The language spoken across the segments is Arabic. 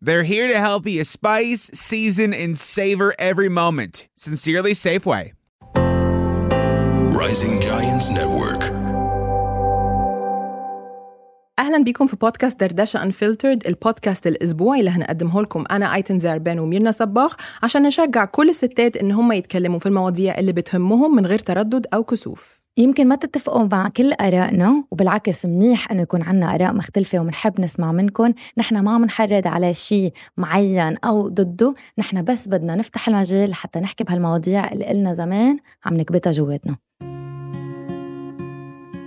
They're here to help you spice, season, and savor every moment. Sincerely, Safeway. Rising Giants Network. أهلا بيكم في بودكاست دردشة انفلترد البودكاست الأسبوعي اللي هنقدمه لكم أنا أيتن زعربان وميرنا صباغ عشان نشجع كل الستات إن هم يتكلموا في المواضيع اللي بتهمهم من غير تردد أو كسوف يمكن ما تتفقوا مع كل آرائنا وبالعكس منيح إنه يكون عنا آراء مختلفة ومنحب نسمع منكم نحن ما منحرض على شيء معين أو ضده نحن بس بدنا نفتح المجال حتى نحكي بهالمواضيع اللي قلنا زمان عم نكبتها جواتنا.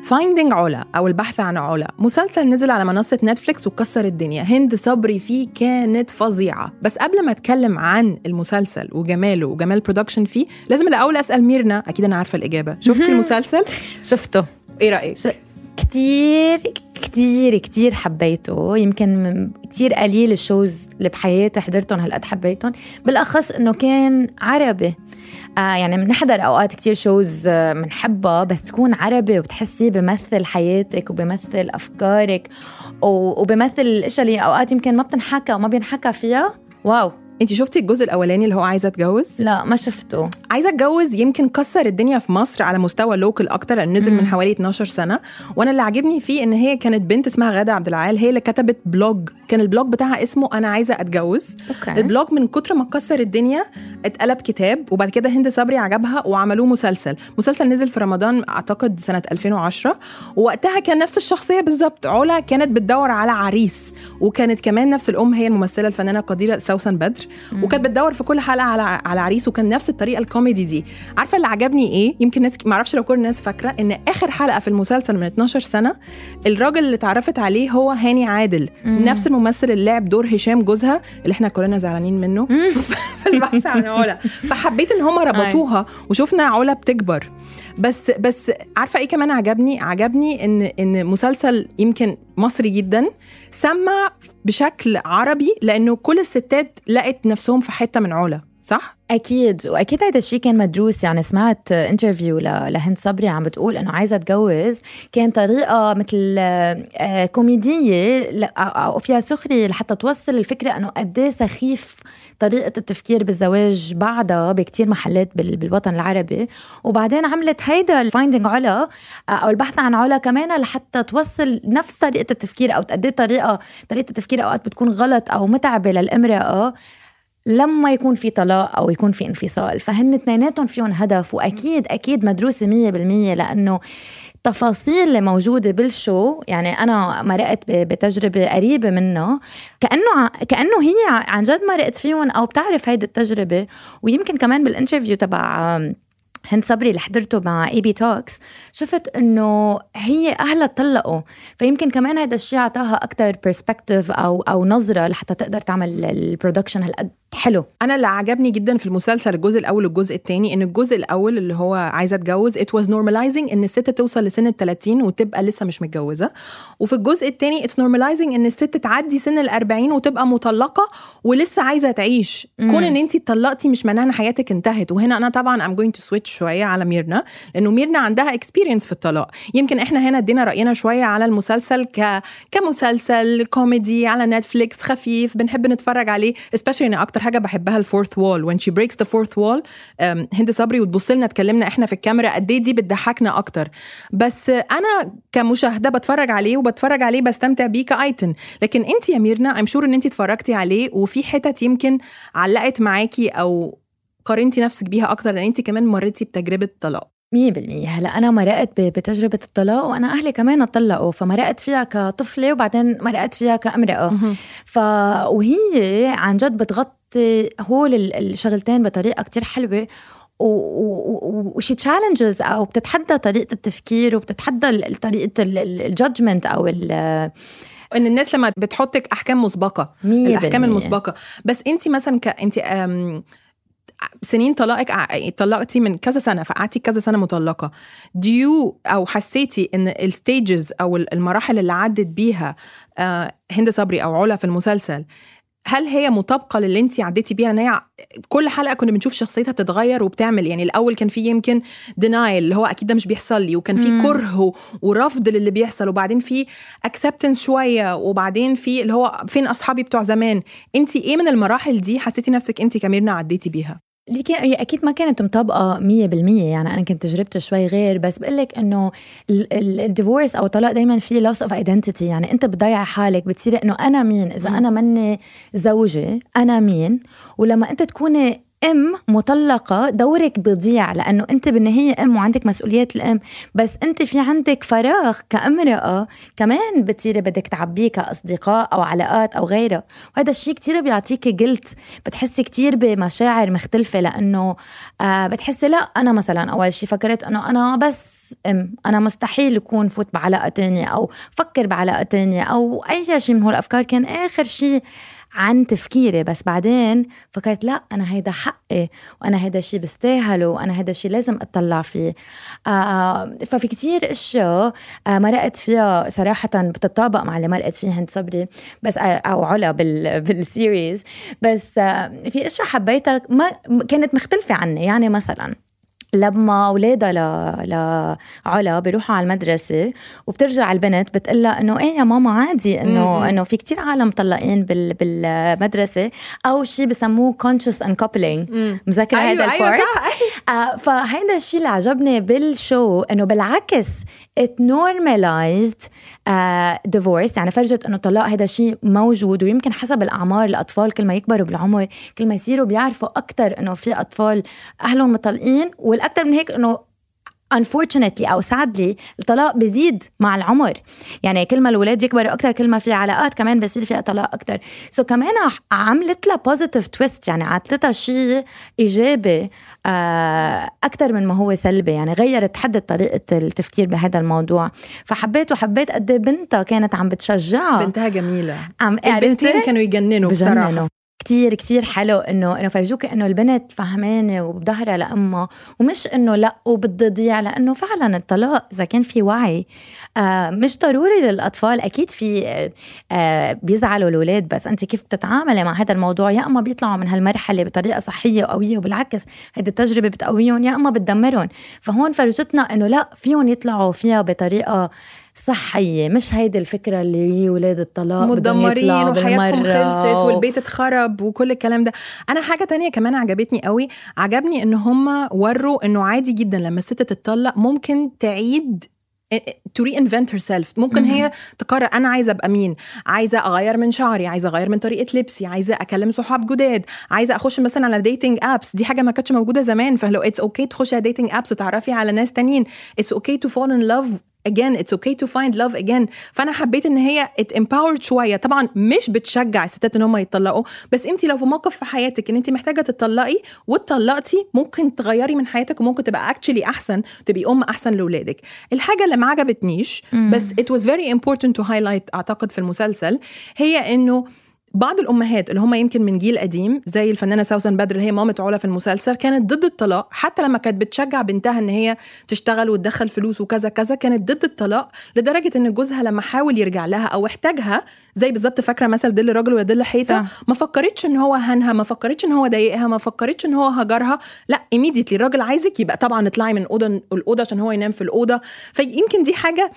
Finding علا أو البحث عن علا. مسلسل نزل على منصة نتفليكس وكسر الدنيا. هند صبري فيه كانت فظيعة. بس قبل ما أتكلم عن المسلسل وجماله وجمال ال production فيه لازم الأول أسأل ميرنا. أكيد أنا عارفة الإجابة. شفتي المسلسل؟ شفته. إيه رأيك؟ ش... كتير. كتير كتير حبيته. يمكن كتير قليل ال shows اللي بحياتي حضرتهم هالقد حبيتهم. بالأخص إنه كان عربي. آه يعني بنحضر أوقات كتير shows بنحبها بس تكون عربي وبتحسي بمثل حياتك وبمثل أفكارك وبمثل الأشياء اللي أوقات يمكن ما بتنحكى وما بينحكى فيها. wow! انت شفتي الجزء الأولاني اللي هو عايزة أتجوز؟ لا ما شفته. عايزة أتجوز يمكن كسر الدنيا في مصر على مستوى local أكتر لأنه نزل من حوالي 12 سنة. وأنا اللي عاجبني فيه إن هي كانت بنت اسمها غادة عبد العال هي اللي كتبت blog كان ال blog بتاعها اسمه أنا عايزة أتجوز. okay. ال blog من كتر ما كسر الدنيا اتقلب كتاب وبعد كده هند صبري عجبها وعملوه مسلسل. مسلسل نزل في رمضان أعتقد سنة 2010 ووقتها كان نفس الشخصية بالظبط علا كانت بتدور على عريس. وكانت كمان نفس الأم هي الممثلة الفنانة القديرة سوسن بدر وكانت بتدور في كل حلقة على على عريس وكان نفس الطريقة الكوميدي دي. عارفة اللي عجبني إيه؟ يمكن ناس ما أعرفش لو كل الناس فاكرة إن آخر حلقة في المسلسل من 12 سنة الراجل اللي اتعرفت عليه هو هاني عادل نفس الممثل اللي لعب دور هشام جوزها اللي إحنا كلنا زعلانين منه. في البحث عن علا فحبيت إن هم ربطوها وشفنا علا بتكبر. بس بس عارفة إيه كمان عجبني؟ عجبني إن إن مسلسل يمكن مصري جدا سمع بشكل عربي لأنه كل الستات لقت نفسهم في حتة من علا صح؟ أكيد. وأكيد هذا الشيء كان مدروس. يعني سمعت interview لهند صبري عم بتقول إنه عايزة اتجوز كان طريقة مثل آه، كوميدية أو فيها سخرية لحتى توصل الفكرة إنه قد إيه سخيف طريقة التفكير بالزواج بعدها بكتير محلات بالوطن العربي. وبعدين عملت هيدا ال Finding علا آه، أو البحث عن علا كمان لحتى توصل نفس طريقة التفكير أو تأدي طريقة طريقة التفكير أوقات بتكون غلط أو متعبة للامرأة. لما يكون في طلاق أو يكون في انفصال فهن اثنيناتهم فيهم هدف وأكيد أكيد مدروسة 100% لأنه التفاصيل اللي موجودة بال show يعني أنا مرقت بتجربة قريبة منه كأنه كأنه هي عن جد مرقت فيهم أو بتعرف هيدي التجربة. ويمكن كمان بال interview تبع هند صبري اللي حضرته مع AB Talks شفت إنه هي أهلها طلقوا فيمكن كمان هذا الشيء أعطاها أكثر perspective أو أو نظرة لحتى تقدر تعمل ال production هالقد. حلو. أنا اللي عجبني جدا في المسلسل الجزء الأول والجزء الثاني إن الجزء الأول اللي هو عايزه أتجوز it was normalizing إن الست توصل لسن ال 30 وتبقى لسه مش متجوزة. وفي الجزء الثاني it's normalizing إن الست تعدي سن ال 40 وتبقى مطلقة ولسه عايزة تعيش. مم. كون إن انت اتطلقتي مش معناها إن حياتك انتهت. وهنا أنا طبعا I'm going to switch شوية على ميرنا لأنه ميرنا عندها experience في الطلاق. يمكن إحنا هنا ادينا رأينا شوية على المسلسل ك كمسلسل كوميدي على نتفليكس خفيف بنحب نتفرج عليه specially إن أكتر حاجة بحبها ال fourth wall when she breaks the fourth wall هند صبري وتبص لنا اتكلمنا إحنا في الكاميرا قد إيه دي بتضحكنا أكتر. بس أنا كمشاهدة بتفرج عليه وبتفرج عليه بستمتع بيه كأيتن. لكن أنت يا ميرنا ام شور إن أنت اتفرجتي عليه وفي حتت يمكن علقت معاكي أو قارنتي نفسك بيها أكتر لأن أنت كمان مريتي بتجربة طلاق. مية بالمية. هلا أنا مرقت بتجربة الطلاق وأنا أهلي كمان طلقوا فمرقت فيها كطفلة وبعدين مرقت فيها كامرأة. ف وهي عن جد بتغطي هول الشغلتين بطريقة كتير حلوة. و she challenges أو بتتحدى طريقة التفكير وبتتحدى طريقة ال judgment أو ال إن الناس لما بتحطك أحكام مسبقة مية الاحكام بالمية. المسبقة. بس انت مثلا ك انت سنين طلاقك طلقتي من كذا سنة فقعدتي كذا سنة مطلقة. You أو حسيتي إن ال stages أو ال- المراحل اللي عدت بيها آه، هند صبري أو علا في المسلسل هل هي مطابقة للي انت عديتي بيها؟ ان هي كل حلقة كنا بنشوف شخصيتها بتتغير وبتعمل يعني الأول كان في يمكن denial اللي هو أكيد ده مش بيحصل لي وكان في كره ورفض للي بيحصل وبعدين في acceptance شوية وبعدين في اللي هو فين أصحابي بتوع زمان. انت إيه من المراحل دي حسيتي نفسك انت ك ميرنا عديتي بيها؟ هي أكيد ما كانت مطابقه 100% يعني أنا كنت تجربتي شوي غير بس بقول لك إنه ال divorce أو الطلاق دائما في loss of identity يعني أنت بتضيع حالك بتصيري إنه أنا مين؟ إذا أنا مني زوجة أنا مين؟ ولما أنت تكوني ام مطلقة دورك بيضيع لأنه أنت بالنهاية ام وعندك مسؤوليات الام بس أنت في عندك فراغ كامرأة كمان بتصيري بدك تعبيه كأصدقاء أو علاقات أو غيرها. وهذا الشيء كتير بيعطيكي guilt بتحسي كتير بمشاعر مختلفة لأنه آه بتحسي لا أنا مثلا أول شيء فكرت إنه أنا بس ام أنا مستحيل أكون فوت بعلاقة تانية أو فكر بعلاقة تانية أو أي شيء من هول الأفكار. كان آخر شيء عن تفكيري بس بعدين فكرت لا أنا هيدا حقي وأنا هيدا الشيء بستاهله وأنا هيدا الشيء لازم أطلع فيه. آه ففي كتير إشياء آه مرقت فيها صراحة بتطابق مع اللي مرقت فيه هند صبري بس آه أو علا بال بالسيريز بس آه في إشياء حبيتها ما كانت مختلفة عني. يعني مثلا لما أولادها ل... لعلا بيروحوا على المدرسة وبترجع البنت بتقلها إنه إيه يا ماما عادي إنه إنه في كتير عالم مطلقين بال... بالمدرسة أو شيء بسموه conscious uncoupling. مذكره أيوة، هذا أيوة، ال part صح. آه فهيدا الشيء اللي عجبني بال show إنه بالعكس it normalized uh, divorce يعني فرجت إنه الطلاق هذا شيء موجود ويمكن حسب الأعمار الأطفال كل ما يكبروا بالعمر كل ما يصيروا بيعرفوا أكثر إنه في أطفال أهلهم مطلقين والاكثر من هيك إنه unfortunately أو sadly الطلاق بيزيد مع العمر. يعني كل ما الأولاد يكبروا أكثر كل ما في علاقات كمان بصير فيها طلاق أكثر so كمان عملت لها positive twist يعني عطتها شيء إيجابي أكثر من ما هو سلبي. يعني غيرت حتى طريقة التفكير بهذا الموضوع. فحبيت وحبيت قد بنتها كانت عم بتشجعها. بنتها جميلة. عم البنتين كانوا يجننوا بصراحة. كتير كتير حلو إنه إنه فرجوك إنه البنت فهمانة وبظهرها لأمها ومش إنه لأ وبتضيع لأنه فعلا الطلاق إذا كان في وعي آه مش ضروري للأطفال أكيد في آه بيزعلوا الأولاد بس أنت كيف بتتعاملي مع هذا الموضوع؟ يا أما بيطلعوا من هالمرحلة بطريقة صحية وقوية وبالعكس هيدي التجربة بتقويهم يا أما بتدمرهم. فهون فرجتنا إنه لأ فيهم يطلعوا فيها بطريقة صحية مش هيدي الفكرة اللي هي ولاد الطلاق مدمرين وحياتهم خلصت والبيت اتخرب وكل الكلام ده. أنا حاجة تانية كمان عجبتني قوي عجبني إن هم وروا إنه عادي جدا لما الست تتطلق ممكن تعيد to reinvent herself. ممكن هي تقرر أنا عايزة أبقى مين؟ عايزة أغير من شعري عايزة أغير من طريقة لبسي عايزة أكلم صحاب جداد عايزة أخش مثلا على dating apps دي حاجة ما كانتش موجودة زمان فلو it's okay تخشي على dating apps وتعرفي على ناس تانيين. it's okay to fall in love again it's okay to find love again. فأنا حبيت إن هي it empowered شوية. طبعا مش بتشجع الستات إن هم يتطلقوا بس انت لو في موقف في حياتك إن انت محتاجة تتطلقي واتطلقتي ممكن تغيري من حياتك وممكن تبقى actually أحسن تبقي أم أحسن لاولادك الحاجة اللي ما عجبتنيش بس it was very important to highlight أعتقد في المسلسل هي إنه بعض الأمهات اللي هم يمكن من جيل قديم زي الفنانة سوسن بدر اللي هي مامة علا في المسلسل كانت ضد الطلاق. حتى لما كانت بتشجع بنتها إن هي تشتغل وتدخل فلوس وكذا كذا كانت ضد الطلاق لدرجة إن جوزها لما حاول يرجع لها أو احتاجها زي بالظبط فاكرة مثل دل راجل ولا دل حيطه ما فكرتش إن هو هنها ما فكرتش إن هو ضايقها ما فكرتش إن هو هجرها. لا immediately الراجل عايزك يبقى طبعا اطلعي من أوضة الأوضة عشان هو ينام في الأوضة. فيمكن دي حاجة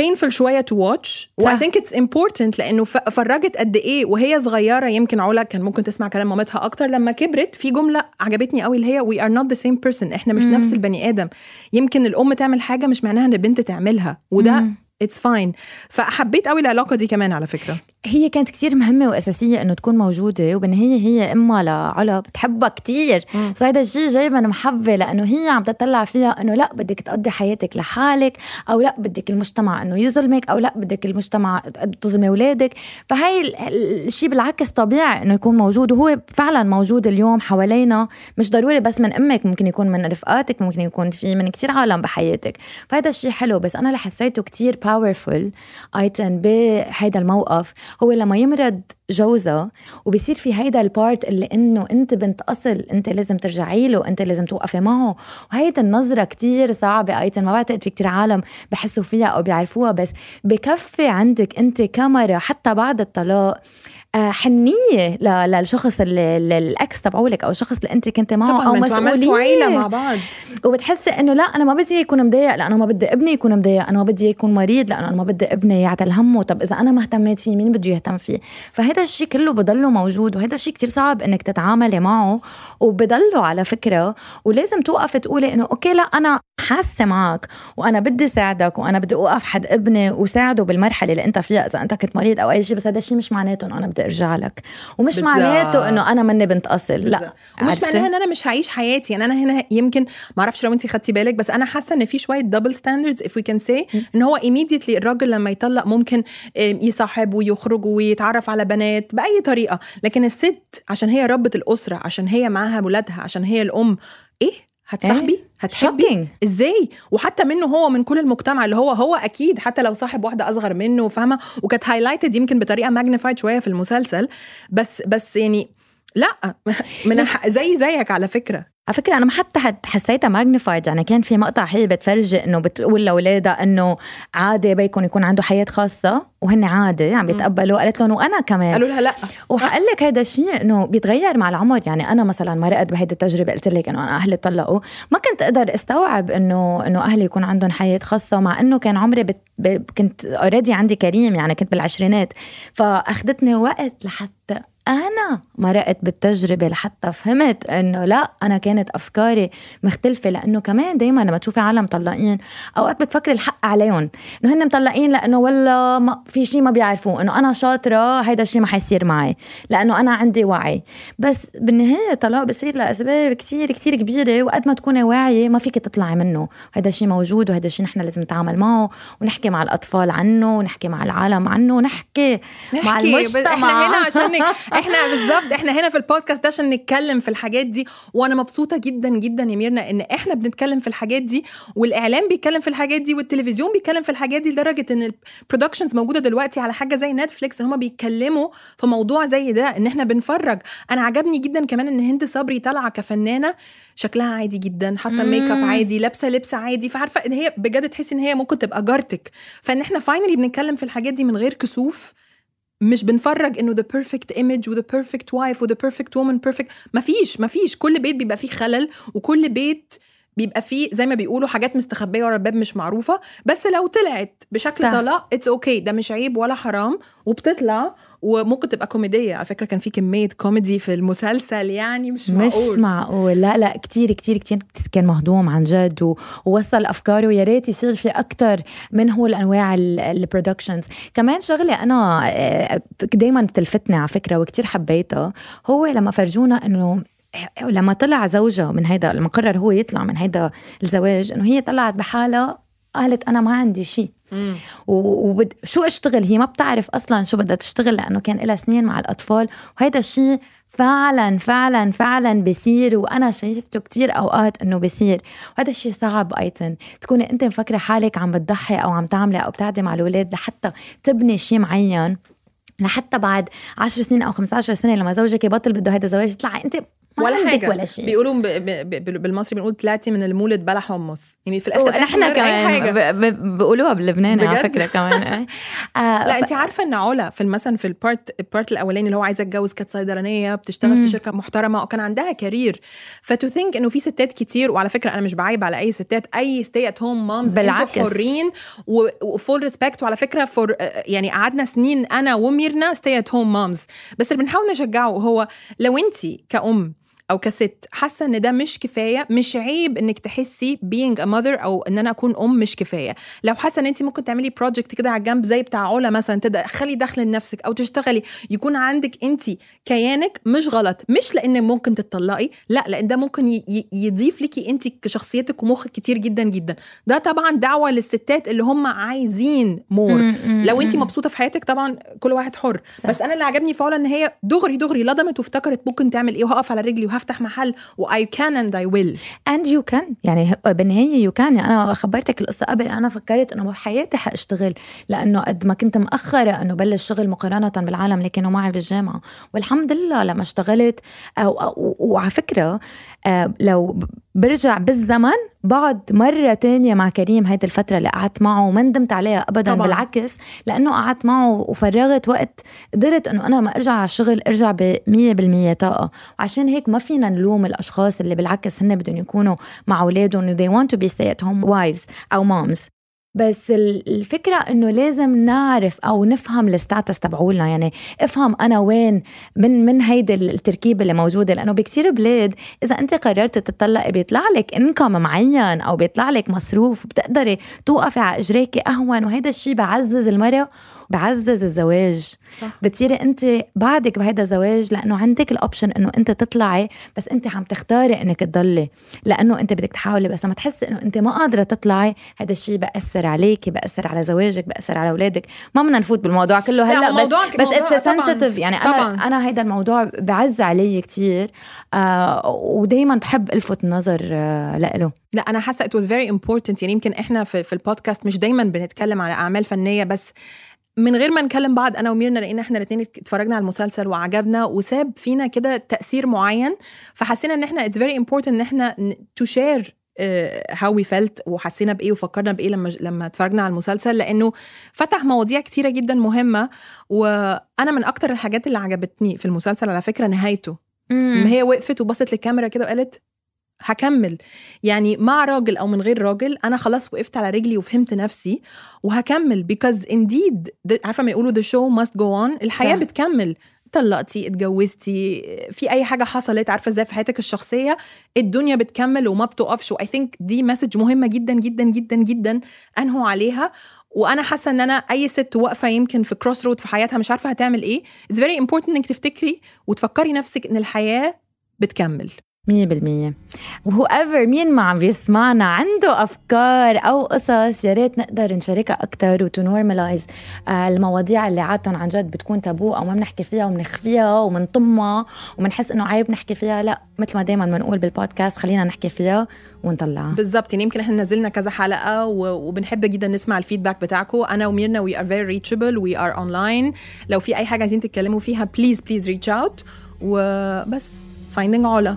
painful شوية to watch. و I think it's important لأنه فرجت قد إيه وهي صغيرة يمكن علا كان ممكن تسمع كلام مامتها أكتر. لما كبرت في جملة عجبتني قوي اللي هي we are not the same person. إحنا مش مم. نفس البني آدم. يمكن الأم تعمل حاجة مش معناها إن البنت تعملها وده it's fine فحبيت قوي العلاقة دي كمان على فكرة. هي كانت كتير مهمة وأساسية إنه تكون موجودة وبالنهايه هي امها لعلا بتحبها كتير. سو هذا الشيء جاي من محبة لأنه هي عم تطلع فيها إنه لا بدك تقضي حياتك لحالك أو لا بدك المجتمع إنه يظلمك أو لا بدك المجتمع تظلمي أولادك. فهي الشيء بالعكس طبيعي إنه يكون موجود وهو فعلا موجود اليوم حوالينا. مش ضروري بس من أمك ممكن يكون من رفقاتك ممكن يكون في من كتير عالم بحياتك. فهذا الشيء حلو بس أنا اللي حسيته كتير باورفul eighteen بهيدا الموقف. هو لما يمرض جوزها وبصير في هيدا ال part اللي إنه أنت بنت أصل أنت لازم ترجعي له أنت لازم توقفي معه. وهيدا النظرة كتير صعبة eighteen ما بعتقد في كتير عالم بحسوا فيها أو بيعرفوها بس بكفي عندك أنت كامرأة حتى بعد الطلاق حنية للشخص ال ex تبعولك أو الشخص اللي أنت كنت معه أو مسؤولية. عيلة مع بعض. وبتحسي إنه لا أنا ما بدي يكون مضايق لأنه ما بدي ابني يكون مضايق أنا ما بدي يكون مريض لأنه أنا ما بدي ابني يعتل همه. طب إذا أنا ما اهتميت فيه مين بده يهتم فيه؟ فهذا الشيء كله بضله موجود وهذا الشيء كتير صعب إنك تتعاملي معه وبضله على فكرة. ولازم توقفي تقولي إنه okay لا أنا حاسة معك وأنا بدي ساعدك وأنا بدي أوقف حد ابني وساعده بالمرحلة اللي أنت فيها إذا أنت كنت مريض أو أي شيء بس هذا الشيء مش معناته إنه أنا بدي ارجع لك. ومش بالزبط. معناته إنه أنا مني بنت أصل لا ومش معناها إن أنا مش هعيش حياتي. يعني أنا هنا يمكن ما أعرفش لو انت خدتي بالك بس أنا حاسة إن في شوية double standards if we can say إن هو immediately الراجل لما يطلق ممكن يصاحب ويخرج ويتعرف على بنات بأي طريقة. لكن الست عشان هي ربة الأسرة عشان هي معاها ولادها عشان هي الأم إيه؟ هتصاحبي؟ إيه؟ هتحبي. إزاي؟ وحتى منه هو من كل المجتمع اللي هو هو أكيد حتى لو صاحب واحدة أصغر منه فاهمة؟ وكانت highlighted يمكن بطريقة magnified شوية في المسلسل. بس بس يعني لا من زي زيك على فكرة. على فكرة أنا ما حتى حسيتها magnified يعني كان في مقطع هي بتفرجي إنه بتقول لأولادها إنه عادي بيكون يكون عنده حياة خاصة وهن عادي عم بيتقبلوا قالت لهم وأنا كمان. قالوا لها لا. وحقول لك هذا الشيء إنه بيتغير مع العمر يعني أنا مثلا مرقت بهيدي التجربة قلت لك إنه أنا أهلي طلقوا. ما كنت أقدر استوعب إنه إنه أهلي يكون عندهم حياة خاصة مع إنه كان عمري بت... ب... كنت already عندي كريم يعني كنت بالعشرينات. فأخذتني وقت لحتى أنا مرقت بالتجربة لحتى فهمت إنه لا أنا كانت أفكاري مختلفة لأنه كمان دائما لما تشوفي عالم مطلقين أوقات بتفكري الحق عليهم إنه هن مطلقين لأنه والله ما في شيء ما بيعرفوه إنه أنا شاطرة هيدا الشيء ما حيصير معي لأنه أنا عندي وعي. بس بالنهاية الطلاق بصير لأسباب كتير كتير كبيرة وقد ما تكوني واعية ما فيك تطلعي منه. هيدا الشيء موجود وهيدا الشيء نحن لازم نتعامل معه ونحكي مع الأطفال عنه ونحكي مع العالم عنه ونحكي, نحكي مع المجتمع. إحنا هنا عشان إحنا بالظبط إحنا هنا في البودكاست ده عشان نتكلم في الحاجات دي. وأنا مبسوطة جدا جدا يا ميرنا إن إحنا بنتكلم في الحاجات دي والإعلام بيتكلم في الحاجات دي والتلفزيون بيتكلم في الحاجات دي لدرجة إن ال productions موجودة دلوقتي على حاجة زي نتفليكس هما بيتكلموا في موضوع زي ده إن إحنا بنفرج. أنا عجبني جدا كمان إن هند صبري طالعة كفنانة شكلها عادي جدا حتى الميك اب عادي لابسة لبس عادي. فعارفة إن هي بجد تحسي إن هي ممكن تبقى جارتك. فإن إحنا finally بنتكلم في الحاجات دي من غير كسوف مش بنفرج إنه the perfect image و the perfect wife و the perfect woman perfect مفيش مفيش كل بيت بيبقى فيه خلل وكل بيت بيبقى فيه زي ما بيقولوا حاجات مستخبية ورا الباب مش معروفة. بس لو طلعت بشكل طلاق it's okay. ده مش عيب ولا حرام. وبتطلع وممكن تبقى كوميدية. على فكرة كان في كمية كوميدي في المسلسل يعني مش معقول. مش معقول. لا لا كتير كتير كتير كان مهضوم عن جد ووصل أفكاره. ويا ريت يصير في أكثر من هو الأنواع البرودكشنز كمان شغلة أنا آه، دائما بتلفتني على فكرة وكتير حبيتها. هو لما فرجونا إنه لما طلع زوجها من هيدا لما قرر هو يطلع من هيدا الزواج إنه هي طلعت بحالها قالت أنا ما عندي شيء وشو أشتغل؟ هي ما بتعرف أصلا شو بدها تشتغل لأنه كان لها سنين مع الأطفال. وهيدا الشيء فعلا فعلا فعلا بصير وأنا شايفته كتير أوقات إنه بصير وهذا الشيء صعب ايتن تكوني أنت مفكرة حالك عم بتضحي أو عم تعملي أو بتعدي مع الأولاد لحتى تبني شيء معين. لحتى بعد 10 سنين أو 15 سنة لما زوجك يبطل بده هيدا الزواج تطلعي أنت ولا حاجة. ولا شيء. بيقولوا ب... ب... بالمصري بنقول طلعتي من المولد بلح حمص. يعني في الآخر نحن كمان بيقولوها بلبنان على فكرة كمان. آه لا ف... انت عارفة إن علا في مثلا في ال part ال part الأولاني اللي هو عايزة أتجوز كانت صيدلانية بتشتغل مم. في شركة محترمة وكان عندها career فتو think إنه في ستات كتير وعلى فكرة أنا مش بعيب على أي ستات أي stay at home moms بالعكس. حرين و full respect وعلى فكرة فور يعني قعدنا سنين أنا وميرنا stay at home moms بس اللي بنحاول نشجعه هو لو انت كأم أو كست. حاسة إن ده مش كفاية. مش عيب إنك تحسي being a mother أو إن أنا أكون أم مش كفاية. لو حاسة إن انت ممكن تعملي project كده على الجنب زي بتاع علا مثلا تدخلي دخل لنفسك أو تشتغلي يكون عندك انت كيانك مش غلط. مش لأن ممكن تتطلقي لا لأن ده ممكن يضيف لك انت كشخصيتك ومخك كتير جدا جدا. ده طبعا دعوة للستات اللي هم عايزين more لو انت مبسوطة في حياتك طبعا كل واحد حر. صح. بس أنا اللي عجبني فعلا إن هي دغري دغري لضمت وافتكرت ممكن تعمل إيه وهقف على رجلي هفتح محل و I can and I will. And you can. يعني بالنهايه يو كان أنا خبرتك القصة قبل أنا فكرت إنه بحياتي حأشتغل لأنه قد ما كنت مأخرة إنه بلش شغل مقارنة بالعالم اللي كانوا معي بالجامعة. والحمد لله لما اشتغلت وعلى فكرة لو برجع بالزمن بقعد مرة تانية مع كريم هيدي الفترة اللي قعدت معه وما ندمت عليها أبدا طبعا. بالعكس لأنه قعدت معه وفرغت وقت قدرت أنه أنا ما أرجع على الشغل أرجع بمية بالمية طاقة وعشان هيك ما فينا نلوم الأشخاص اللي بالعكس هن بدهم يكونوا مع أولادهم they want to be stay at home wives أو moms بس الفكرة إنه لازم نعرف أو نفهم ال status تبعولنا. يعني افهم أنا وين من من هيدي التركيبة اللي موجودة. لأنه بكتير بلاد إذا أنت قررت تطلقي بيطلع لك income معين أو بيطلع لك مصروف. بتقدري توقفي على اجريك أهون. وهيدا الشيء بعزز المرأة بعزز الزواج. صح. بتصيري انت بعدك بهيدا الزواج لأنه عندك ال option إنه انت تطلعي بس انت عم تختاري إنك تضلي. لأنه انت بدك تحاولي بس لما تحسي إنه انت ما قادرة تطلعي هذا الشيء بأثر عليكي بأثر على زواجك بأثر على أولادك. ما بدنا نفوت بالموضوع كله هلأ بس بس it's sensitive يعني أنا طبعاً. أنا هيدا الموضوع بعز علي كثير آه ودائما بحب ألفت النظر آه له لا أنا حاسة it was very important يعني يمكن إحنا في, في البودكاست مش دايما بنتكلم على أعمال فنية بس من غير ما نكلم بعض أنا وميرنا لقينا إحنا الاثنين اتفرجنا على المسلسل وعجبنا وساب فينا كده تأثير معين فحسينا إن إحنا it's very important إن إحنا to share how we felt وحسينا بإيه وفكرنا بإيه لما لما اتفرجنا على المسلسل لأنه فتح مواضيع كتيرة جدا مهمة وأنا من أكتر الحاجات اللي عجبتني في المسلسل على فكرة نهايته. هي وقفت وبصت للكاميرا كده وقالت هكمل. يعني مع راجل أو من غير راجل أنا خلاص وقفت على رجلي وفهمت نفسي وهكمل. Because indeed عارفة ما يقولوا the show must go on الحياة صح. بتكمل. طلقتي اتجوزتي في أي حاجة حصلت عارفة إزاي في حياتك الشخصية الدنيا بتكمل وما بتقفش. و I think دي message مهمة جدا جدا جدا جدا أنهوا عليها. وأنا حاسة إن أنا أي ست واقفة يمكن في crossroad في حياتها مش عارفة هتعمل إيه. it's very important إنك تفتكري وتفكري نفسك إن الحياة بتكمل. مية بالمية. وهو ever مين ما عم بيسمعنا عنده أفكار أو قصص يا ريت نقدر نشاركها أكثر وت normalize آه، المواضيع اللي عادة عن جد بتكون تابو أو ما بنحكي فيها وبنخفيها وبنطمها وبنحس إنه عيب نحكي فيها. لا مثل ما دايما بنقول بالبودكاست خلينا نحكي فيها ونطلعها. بالضبط. يعني يمكن إحنا نزلنا كذا حلقة وبنحب جدا نسمع ال feedback بتاعكم أنا وميرنا we are very reachable we are online لو في أي حاجة عايزين تتكلموا فيها please please reach out وبس. Finding علا